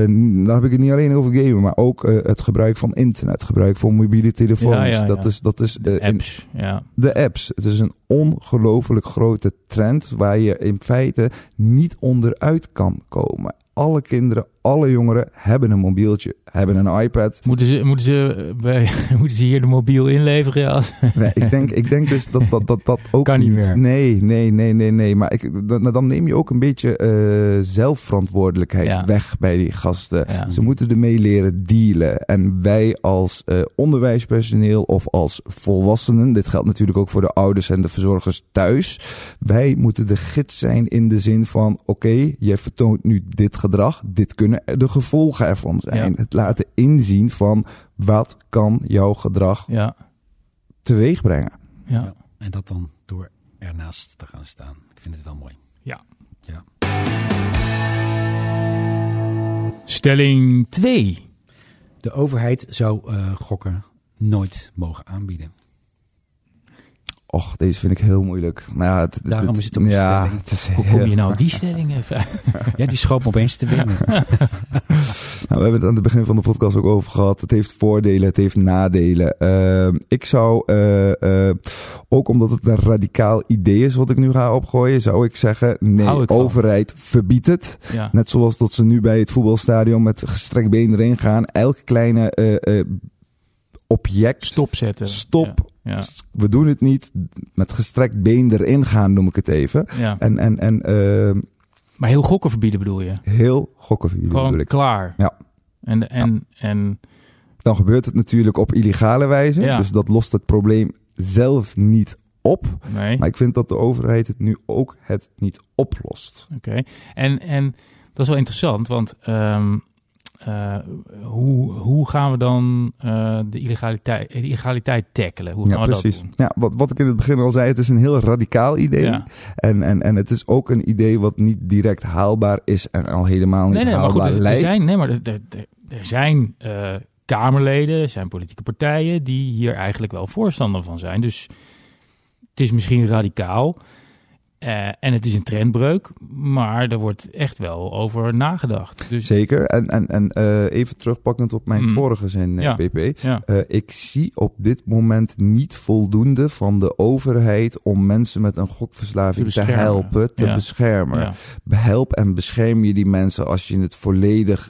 dan heb ik het niet alleen over gamen, maar ook eh, het gebruik van internet, gebruik van mobiele telefoons. Ja, ja, ja. Dat is, dat is De in- apps, ja. de apps. Het is een ongelooflijk grote trend waar je in feite niet onderuit kan komen. Alle kinderen, alle jongeren hebben een mobieltje, hebben een iPad. Moeten ze, moeten, ze, eh, bij, [laughs] moeten ze hier de mobiel inleveren? Als, Nee, ik, denk, ik denk dus dat dat, dat, dat ook Kan niet meer. Nee, nee, nee, nee, nee. Maar ik, dan, dan neem je ook een beetje eh, zelfverantwoordelijkheid Ja. weg bij die gasten. Ja. Ze moeten ermee leren dealen. En wij als eh, onderwijspersoneel of als volwassenen, dit geldt natuurlijk ook voor de ouders en de verzorgers thuis. Wij moeten de gids zijn in de zin van: oké, jij vertoont nu dit gedrag, dit kunnen de gevolgen ervan zijn. Ja. Het laten inzien van wat kan jouw gedrag ja, teweeg brengen. ja. Ja. En dat dan door ernaast te gaan staan. Ik vind het wel mooi. Stelling 2. De overheid zou eh, gokken nooit mogen aanbieden. Och, deze vind ik heel moeilijk. Nou, ja, het, Daarom is het ook ja, stelling. het is Hoe kom je nou die stelling even? Ja, die schoot me opeens te winnen. [laughs] Nou, we hebben het aan het begin van de podcast ook over gehad. Het heeft voordelen, het heeft nadelen. Ehm, ik zou, eh, eh, ook omdat het een radicaal idee is wat ik nu ga opgooien, zou ik zeggen, nee, ik overheid, verbied het. Ja, Net zoals dat ze nu bij het voetbalstadion met gestrekt been erin gaan. Elk kleine eh, object, stopzetten. stop, Ja, we doen het niet, met gestrekt been erin gaan noem ik het even. ja, ja. En, en, en ehm, Maar heel gokken verbieden bedoel je? heel gokken verbieden bedoel Gewoon ik. klaar. Ja. En, en, en Dan gebeurt het natuurlijk op illegale wijze. Ja. Dus dat lost het probleem zelf niet op. nee, Maar ik vind dat de overheid het nu ook het niet oplost. oké. En, en dat is wel interessant, want ehm, eh, hoe, hoe gaan we dan eh, de illegaliteit, de illegaliteit tackelen? Hoe gaan Ja, we precies. dat doen? Ja, wat, wat ik in het begin al zei, het is een heel radicaal idee. Ja. En, en, en het is ook een idee wat niet direct haalbaar is en al helemaal niet Nee, nee, maar goed, er, er zijn, nee, maar er, er, zijn eh, Kamerleden, er zijn politieke partijen die hier eigenlijk wel voorstander van zijn. Dus het is misschien radicaal eh, en het is een trendbreuk, maar er wordt echt wel over nagedacht. Dus Zeker. En, en, en eh, even terugpakkend op mijn Mm. vorige zin, eh, Ja. Eh, ik zie op dit moment niet voldoende van de overheid om mensen met een gokverslaving Te helpen, te Ja. beschermen. Help en bescherm je die mensen als je het volledig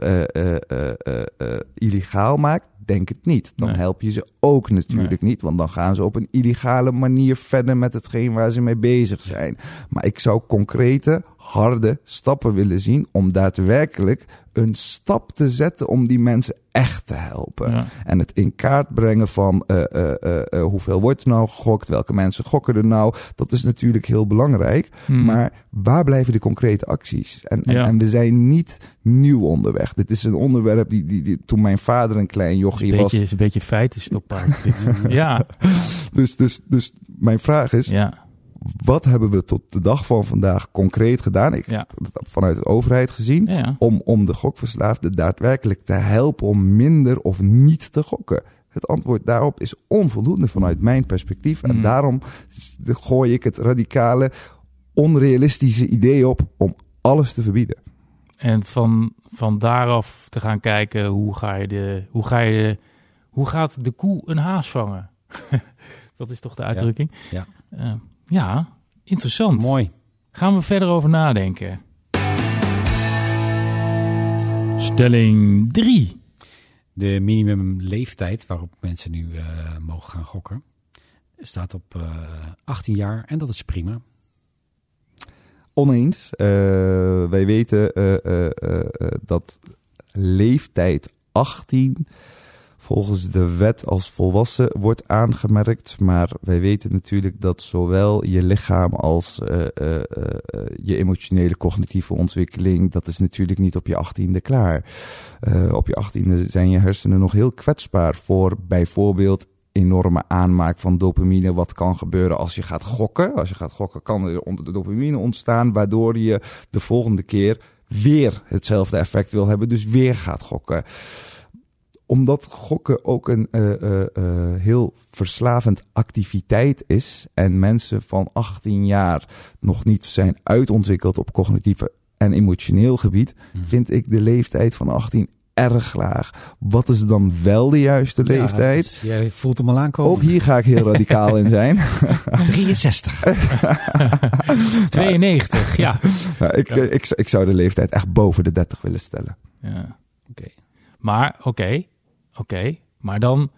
illegaal maakt? Denk het niet. Dan Nee. help je ze ook natuurlijk niet, want dan gaan ze op een illegale manier verder met hetgeen waar ze mee bezig zijn. Maar ik zou concrete, harde stappen willen zien om daadwerkelijk een stap te zetten om die mensen echt te helpen. ja. En het in kaart brengen van eh, eh, eh, hoeveel wordt er nou gegokt, welke mensen gokken er nou, dat is natuurlijk heel belangrijk. Hmm. Maar waar blijven de concrete acties? En, en, Ja. en we zijn niet nieuw onderweg. Dit is een onderwerp die, die, die toen mijn vader een klein jochie beetje, was. is een beetje feitenstoppaard. [laughs] dit. ja, Dus, dus, dus mijn vraag is, ja, wat hebben we tot de dag van vandaag concreet gedaan? Ik, Ja. Vanuit de overheid gezien. ja. Om, om de gokverslaafde daadwerkelijk te helpen om minder of niet te gokken. Het antwoord daarop is onvoldoende vanuit mijn perspectief. En Mm. daarom gooi ik het radicale, onrealistische idee op om alles te verbieden. En van, van daaraf te gaan kijken hoe ga je de, hoe ga je de, hoe gaat de koe een haas vangen? [laughs] dat is toch de uitdrukking? ja. Eh, ja, interessant. Mooi. Gaan we verder over nadenken. Stelling 3. De minimumleeftijd waarop mensen nu eh, mogen gaan gokken staat op eh 18 jaar en dat is prima. Oneens. Eh, wij weten eh, eh, eh, eh, dat leeftijd 18 volgens de wet als volwassen wordt aangemerkt. Maar wij weten natuurlijk dat zowel je lichaam als eh, eh, eh, je emotionele cognitieve ontwikkeling, dat is natuurlijk niet op je achttiende klaar. Op je achttiende zijn je hersenen nog heel kwetsbaar voor bijvoorbeeld enorme aanmaak van dopamine. Wat kan gebeuren als je gaat gokken? Als je gaat gokken kan er onder de dopamine ontstaan, waardoor je de volgende keer weer hetzelfde effect wil hebben, dus weer gaat gokken. Omdat gokken ook een eh, eh, eh, heel verslavend activiteit is en mensen van 18 jaar nog niet zijn uitontwikkeld op cognitieve en emotioneel gebied, Mhm. vind ik de leeftijd van 18 erg laag. Wat is dan wel de juiste Ja, leeftijd? dus jij voelt hem al aankomen. Ook hier ga ik heel radicaal in zijn. [laughs] [laughs] 63. 92, [laughs] ja. Ja, ik, ik, ik zou de leeftijd echt boven de 30 willen stellen. ja. Oké. Maar oké, oké. Maar dan.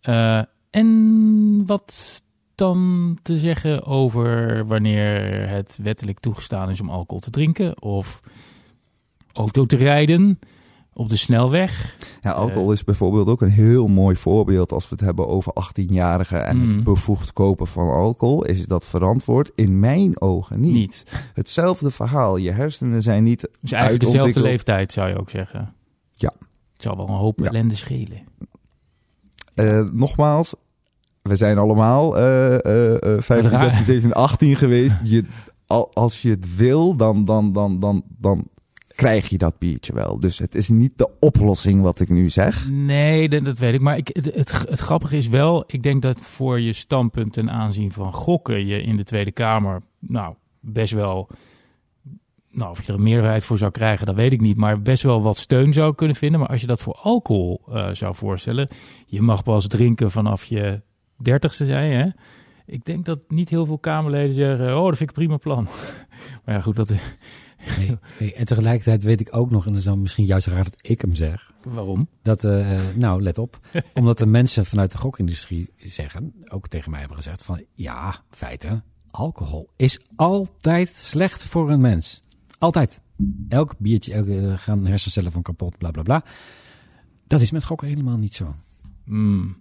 eh, en wat dan te zeggen over wanneer het wettelijk toegestaan is om alcohol te drinken? Of auto te rijden op de snelweg? Ja, alcohol is bijvoorbeeld ook een heel mooi voorbeeld als we het hebben over 18-jarigen en Mm. het bevoegd kopen van alcohol. Is dat verantwoord? In mijn ogen niet. Niet. Hetzelfde verhaal. Je hersenen zijn niet. Dus eigenlijk dezelfde leeftijd zou je ook zeggen. Ja. Het zal wel een hoop Ja. ellende schelen. eh, nogmaals, we zijn allemaal eh, eh, 15, raar. 16, 17, 18 geweest. Je, al, als je het wil, dan, dan, dan, dan, dan krijg je dat biertje wel. Dus het is niet de oplossing wat ik nu zeg. Nee, dat, dat weet ik. Maar ik, het, het, het grappige is wel, ik denk dat voor je standpunt ten aanzien van gokken je in de Tweede Kamer, nou, best wel, nou, of je er een meerderheid voor zou krijgen, dat weet ik niet, maar best wel wat steun zou kunnen vinden. Maar als je dat voor alcohol eh, zou voorstellen, je mag pas drinken vanaf je dertigste zijn, hè? Ik denk dat niet heel veel Kamerleden zeggen, oh, dat vind ik een prima plan. [laughs] maar ja, goed, dat, Nee, nee, en tegelijkertijd weet ik ook nog, en dat is dan misschien juist raar dat ik hem zeg, waarom? dat, eh, nou let op, [laughs] omdat de mensen vanuit de gokindustrie zeggen, ook tegen mij hebben gezegd van, ja, feiten, alcohol is altijd slecht voor een mens. Altijd. Elk biertje, elke, eh, gaan hersencellen van kapot, bla bla bla. Dat is met gokken helemaal niet zo. Hmm,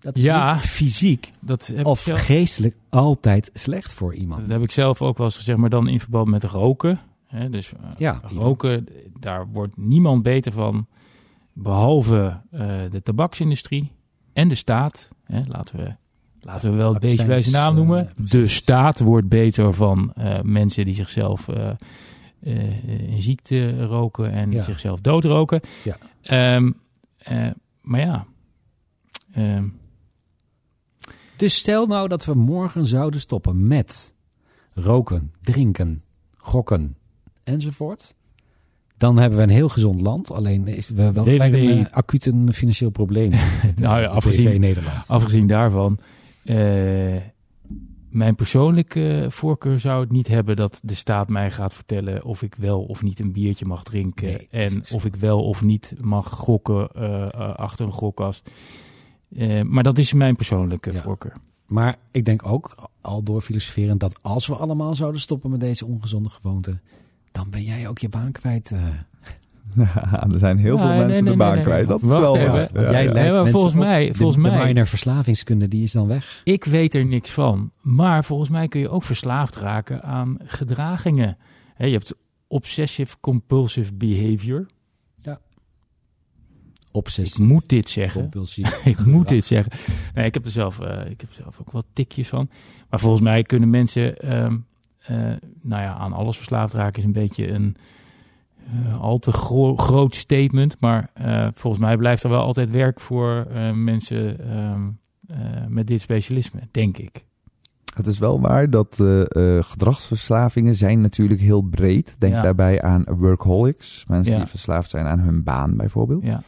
Dat is Ja. niet fysiek dat heb of ik zelf- geestelijk altijd slecht voor iemand. Dat heb ik zelf ook wel eens gezegd, maar dan in verband met roken. Hè, dus eh, Ja, roken, daar wordt niemand beter van, behalve eh, de tabaksindustrie en de staat. Hè, laten, we, laten we wel het beetje bij zijn naam noemen. eh, precies. de staat wordt beter van eh, mensen die zichzelf eh, in ziekte roken en Ja. zichzelf doodroken. Ja. Ehm, eh, maar ja, ehm, Dus stel nou dat we morgen zouden stoppen met roken, drinken, gokken enzovoort. Dan hebben we een heel gezond land. Alleen is we wel www. een acuut een financieel probleem. [laughs] Nou ja, afgezien- Nederland. Afgezien daarvan, eh, mijn persoonlijke voorkeur zou het niet hebben dat de staat mij gaat vertellen of ik wel of niet een biertje mag drinken. Nee, en of ik wel of niet mag gokken eh, eh, achter een gokkast. Eh, maar dat is mijn persoonlijke Ja. voorkeur. Maar ik denk ook, al door filosoferend, dat als we allemaal zouden stoppen met deze ongezonde gewoonte, dan ben jij ook je baan kwijt. eh. [laughs] er zijn heel Ja, veel nee, mensen nee, de baan nee, kwijt. nee. Dat is wel even. wat. Want Ja, jij ja. leidt maar mensen volgens mij- De- volgens de, mij- minor verslavingskunde, die is dan weg. Ik weet er niks van. Maar volgens mij kun je ook verslaafd raken aan gedragingen. Hè, je hebt obsessive compulsive behavior. Ik Obsessie, moet dit zeggen. compulsie. [laughs] ik moet dit zeggen. Nee, ik heb er zelf, eh, ik heb er zelf ook wat tikjes van. Maar volgens mij kunnen mensen, ehm, eh, nou ja, aan alles verslaafd raken is een beetje een eh, al te gro- groot statement. Maar eh, volgens mij blijft er wel altijd werk voor eh, mensen ehm, eh, met dit specialisme, denk ik. Het is wel waar dat gedragsverslavingen zijn natuurlijk heel breed. Denk Ja. daarbij aan workaholics. Mensen Ja. die verslaafd zijn aan hun baan bijvoorbeeld. Ja,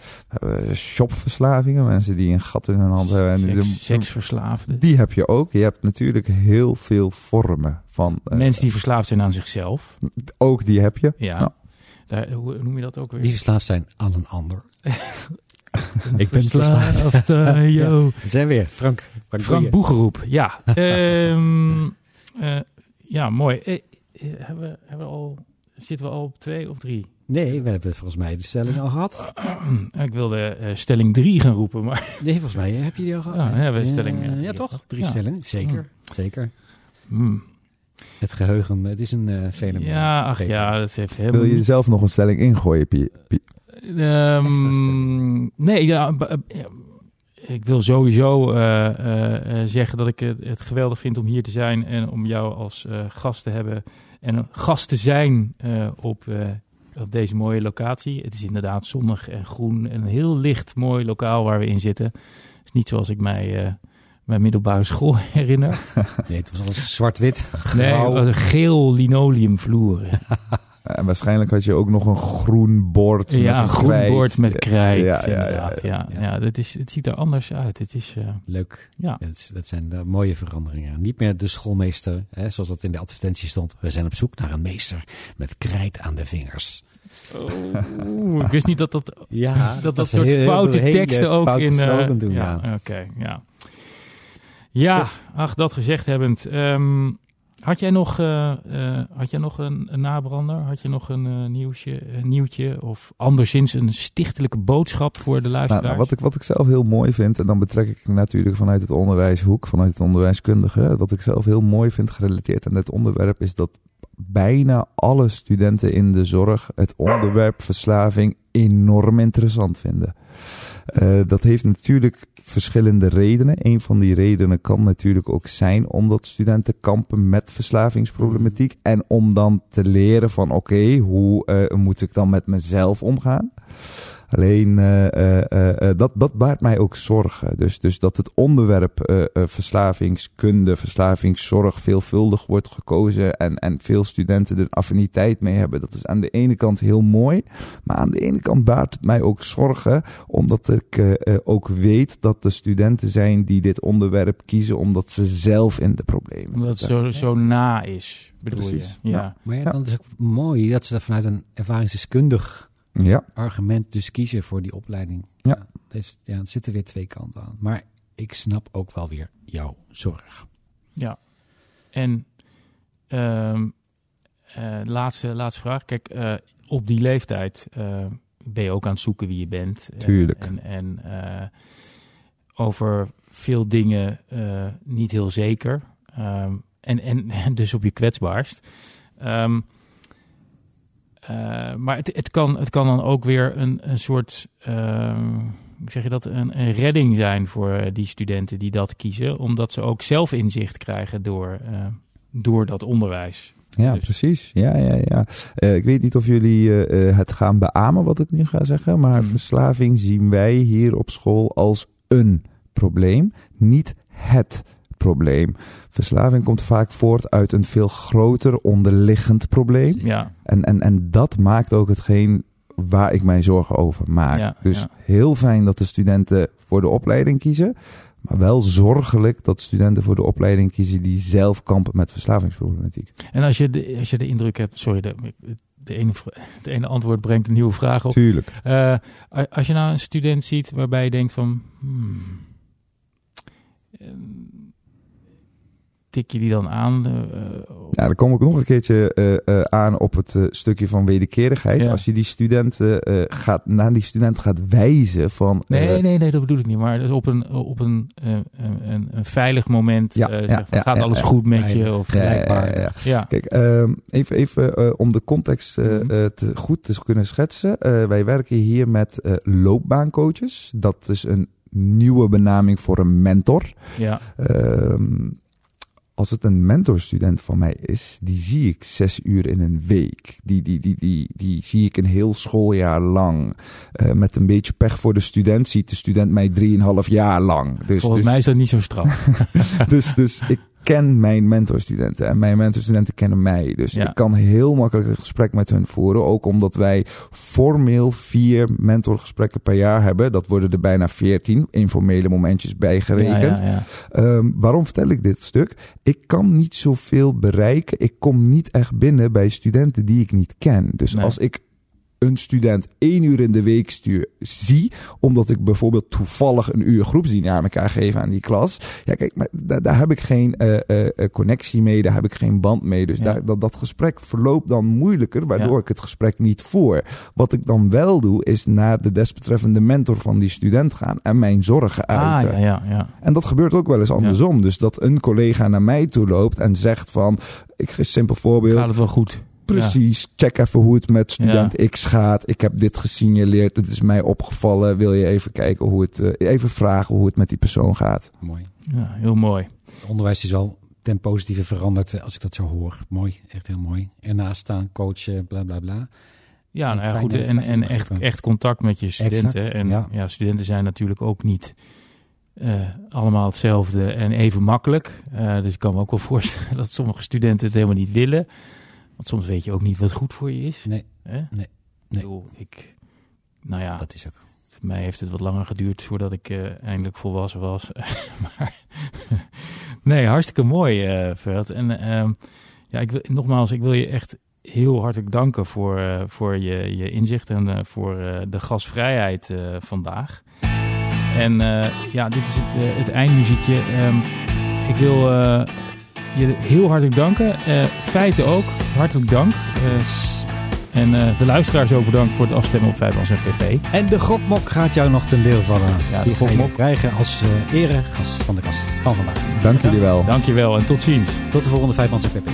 shopverslavingen. Mensen die een gat in hun hand hebben. En die, Seks, seksverslaafden. die heb je ook. Je hebt natuurlijk heel veel vormen van... Mensen die verslaafd zijn aan zichzelf. Ook die heb je. Ja. Ja. Daar, hoe noem je dat ook weer? Die verslaafd zijn aan een ander. [laughs] ik ben verslaafd. eh, [laughs] yo. We zijn weer. Frank. Frank. Boegeroep, ja. [laughs] Ehm, eh, ja, mooi. Eh, hebben, we, hebben we al, zitten we al op twee of drie? Nee, we hebben volgens mij de stelling al gehad. [clears throat] Ik wilde stelling drie gaan roepen, maar Nee, volgens mij heb je die al gehad. Ja, we stelling, ja, toch? Drie Ja. stellingen. Zeker. Zeker. hmm. Het geheugen, het is een eh fenomeen. ja, ach ja, dat heeft helemaal Wil je zelf nog een stelling ingooien, Pie? Pie? Ehm, nee, ja, eh, ik wil sowieso eh, zeggen dat ik het, het geweldig vind om hier te zijn en om jou als eh, gast te hebben en gast te zijn eh, op eh, op deze mooie locatie. Het is inderdaad zonnig en groen en een heel licht mooi lokaal waar we in zitten. Het is niet zoals ik mij uh, mijn middelbare school [laughs] herinner. [laughs] Nee, het was alles zwart-wit. Nee, het was een geel linoleumvloer. [laughs] En waarschijnlijk had je ook nog een groen bord ja, met een groen krijt. bord met krijt. Ja, ja, inderdaad. ja, Ja, ja, dat is, het ziet er anders uit. Het is, uh, Leuk. ja. Dat, is- dat zijn de mooie veranderingen. Niet meer de schoolmeester, hè, zoals dat in de advertentie stond. We zijn op zoek naar een meester met krijt aan de vingers. Oeh, ik wist niet dat dat, Ja, dat, dat soort foute teksten ook in... eh, doen, ja. ja, oké, ja. Ja, ach, dat gezegd hebbend. ehm, had jij nog, eh, eh, had jij nog een, een nabrander? Had je nog een eh, nieuwsje, een nieuwtje? Of anderszins een stichtelijke boodschap voor de Nou, luisteraars? nou, wat, ik, wat ik zelf heel mooi vind, en dan betrek ik natuurlijk vanuit het onderwijshoek, vanuit het onderwijskundige, wat ik zelf heel mooi vind gerelateerd aan dit onderwerp, is dat bijna alle studenten in de zorg het onderwerp verslaving enorm interessant vinden. Eh, dat heeft natuurlijk verschillende redenen. Een van die redenen kan natuurlijk ook zijn omdat studenten kampen met verslavingsproblematiek. En om dan te leren van oké, hoe eh, moet ik dan met mezelf omgaan? Alleen eh, eh, eh, dat, dat baart mij ook zorgen. Dus, dus dat het onderwerp eh, eh, verslavingskunde, verslavingszorg veelvuldig wordt gekozen en, en veel studenten er affiniteit mee hebben. Dat is aan de ene kant heel mooi, maar aan de ene kant baart het mij ook zorgen, omdat ik eh, eh, ook weet dat er studenten zijn die dit onderwerp kiezen omdat ze zelf in de problemen Omdat het zo, zo na is, bedoel Precies, je? Ja. ja. Maar ja, Ja. dan is het ook mooi dat ze dat vanuit een ervaringsdeskundig Ja, argument dus kiezen voor die opleiding. Ja. ja, er zitten weer twee kanten aan. Maar ik snap ook wel weer jouw zorg. Ja. En ehm, eh, laatste, laatste vraag. Kijk, eh, op die leeftijd eh, ben je ook aan het zoeken wie je bent. Tuurlijk. En, en eh, over veel dingen eh, niet heel zeker. Ehm, en, en, en [laughs] dus op je kwetsbaarst. Ehm, eh, maar het, het, kan, het kan dan ook weer een, een soort, ehm, hoe zeg je dat, een, een redding zijn voor eh, die studenten die dat kiezen, omdat ze ook zelf inzicht krijgen door, eh, door dat onderwijs. ja Dus- precies. Ja, ja, ja. Ik weet niet of jullie het gaan beamen wat ik nu ga zeggen, maar Mhm. verslaving zien wij hier op school als een probleem, niet het probleem. Verslaving komt vaak voort uit een veel groter onderliggend probleem. Ja, En, en, en dat maakt ook hetgeen waar ik mij zorgen over maak. Ja, dus ja. heel fijn dat de studenten voor de opleiding kiezen. Maar wel zorgelijk dat studenten voor de opleiding kiezen die zelf kampen met verslavingsproblematiek. en als je de, als je de indruk hebt, sorry, de, de, ene, het [laughs] ene antwoord brengt een nieuwe vraag op. Tuurlijk. Eh, als je nou een student ziet waarbij je denkt van, hmm, tik je die dan aan? eh, Ja, dan kom ik nog een keertje eh, eh, aan op het eh, stukje van wederkerigheid. Ja. Als je die studenten eh, gaat, naar die student gaat wijzen van... Nee, eh, nee, nee, dat bedoel ik niet. Maar dus op een, op een, eh, een, een, veilig moment. Ja, eh, ja, zeg van, gaat ja, alles ja. goed met je? Of, ja, ja, ja, gelijkbaar. ja. ja. Kijk, ehm, even, even eh, om de context eh, Mhm. eh, te, goed te kunnen schetsen. Eh, wij werken hier met eh, loopbaancoaches. Dat is een nieuwe benaming voor een mentor. ja. Ehm, als het een mentorstudent van mij is, die zie ik zes uur in een week. Die, die, die, die, die zie ik een heel schooljaar lang. Eh, met een beetje pech voor de student ziet de student mij drieënhalf jaar lang. Dus, Volgens dus, mij is dat niet zo straf. [laughs] dus, dus ik ken mijn mentorstudenten en mijn mentorstudenten kennen mij. Dus Ja. ik kan heel makkelijk een gesprek met hun voeren. Ook omdat wij formeel vier mentorgesprekken per jaar hebben. Dat worden er bijna veertien informele momentjes bijgerekend. Ja, ja, ja. Ehm, waarom vertel ik dit stuk? Ik kan niet zoveel bereiken. Ik kom niet echt binnen bij studenten die ik niet ken. Dus Nee. als ik een student één uur in de week stuur, zie, omdat ik bijvoorbeeld toevallig een uur groepsdynamica elkaar geef aan die klas. Ja, kijk, maar daar, daar heb ik geen eh, eh, eh, connectie mee, daar heb ik geen band mee. Dus Ja. daar, dat, dat gesprek verloopt dan moeilijker, waardoor Ja. ik het gesprek niet voer. Wat ik dan wel doe, is naar de desbetreffende mentor van die student gaan en mijn zorgen Ah, uiten. ja, ja, ja. En dat gebeurt ook wel eens andersom. Dus dat een collega naar mij toe loopt en zegt van... Ik geef een simpel voorbeeld. Gaat het wel goed? Precies, check even hoe het met student X gaat. Ik heb dit gesignaleerd, het is mij opgevallen. Wil je even kijken hoe het... eh, even vragen hoe het met die persoon gaat. Mooi. Ja, heel mooi. Het onderwijs is wel ten positieve veranderd eh, als ik dat zo hoor. Mooi, echt heel mooi. Ernaast staan, coachen, bla bla bla. Ja, nou ja, goed. En, en echt, echt contact met je studenten. Exact, en ja. ja. studenten zijn natuurlijk ook niet eh, allemaal hetzelfde en even makkelijk. Eh, dus ik kan me ook wel [laughs] voorstellen dat sommige studenten het helemaal niet willen. Want soms weet je ook niet wat goed voor je is. Nee, Hè? nee, Ik nee. bedoel, ik, nou ja, dat is ook. voor mij heeft het wat langer geduurd voordat ik eh, eindelijk volwassen was. [laughs] maar [laughs] nee, hartstikke mooi, eh Veld. En ehm, ja, ik wil, nogmaals, ik wil je echt heel hartelijk danken voor, eh, voor je, je inzicht en voor de gasvrijheid vandaag. En ja, dit is het, het eindmuziekje. Ehm, ik wil je heel hartelijk danken. Eh, feiten ook, hartelijk dank. Eh, en eh, de luisteraars ook bedankt voor het afstemmen op 5 en PP. En de gokmok gaat jou nog ten deel vallen. Ja, de Die ga je gokmok. krijgen als eh eregast van de gast van vandaag. Dank jullie wel. Dankjewel en tot ziens. Tot de volgende Vijfmanse PP.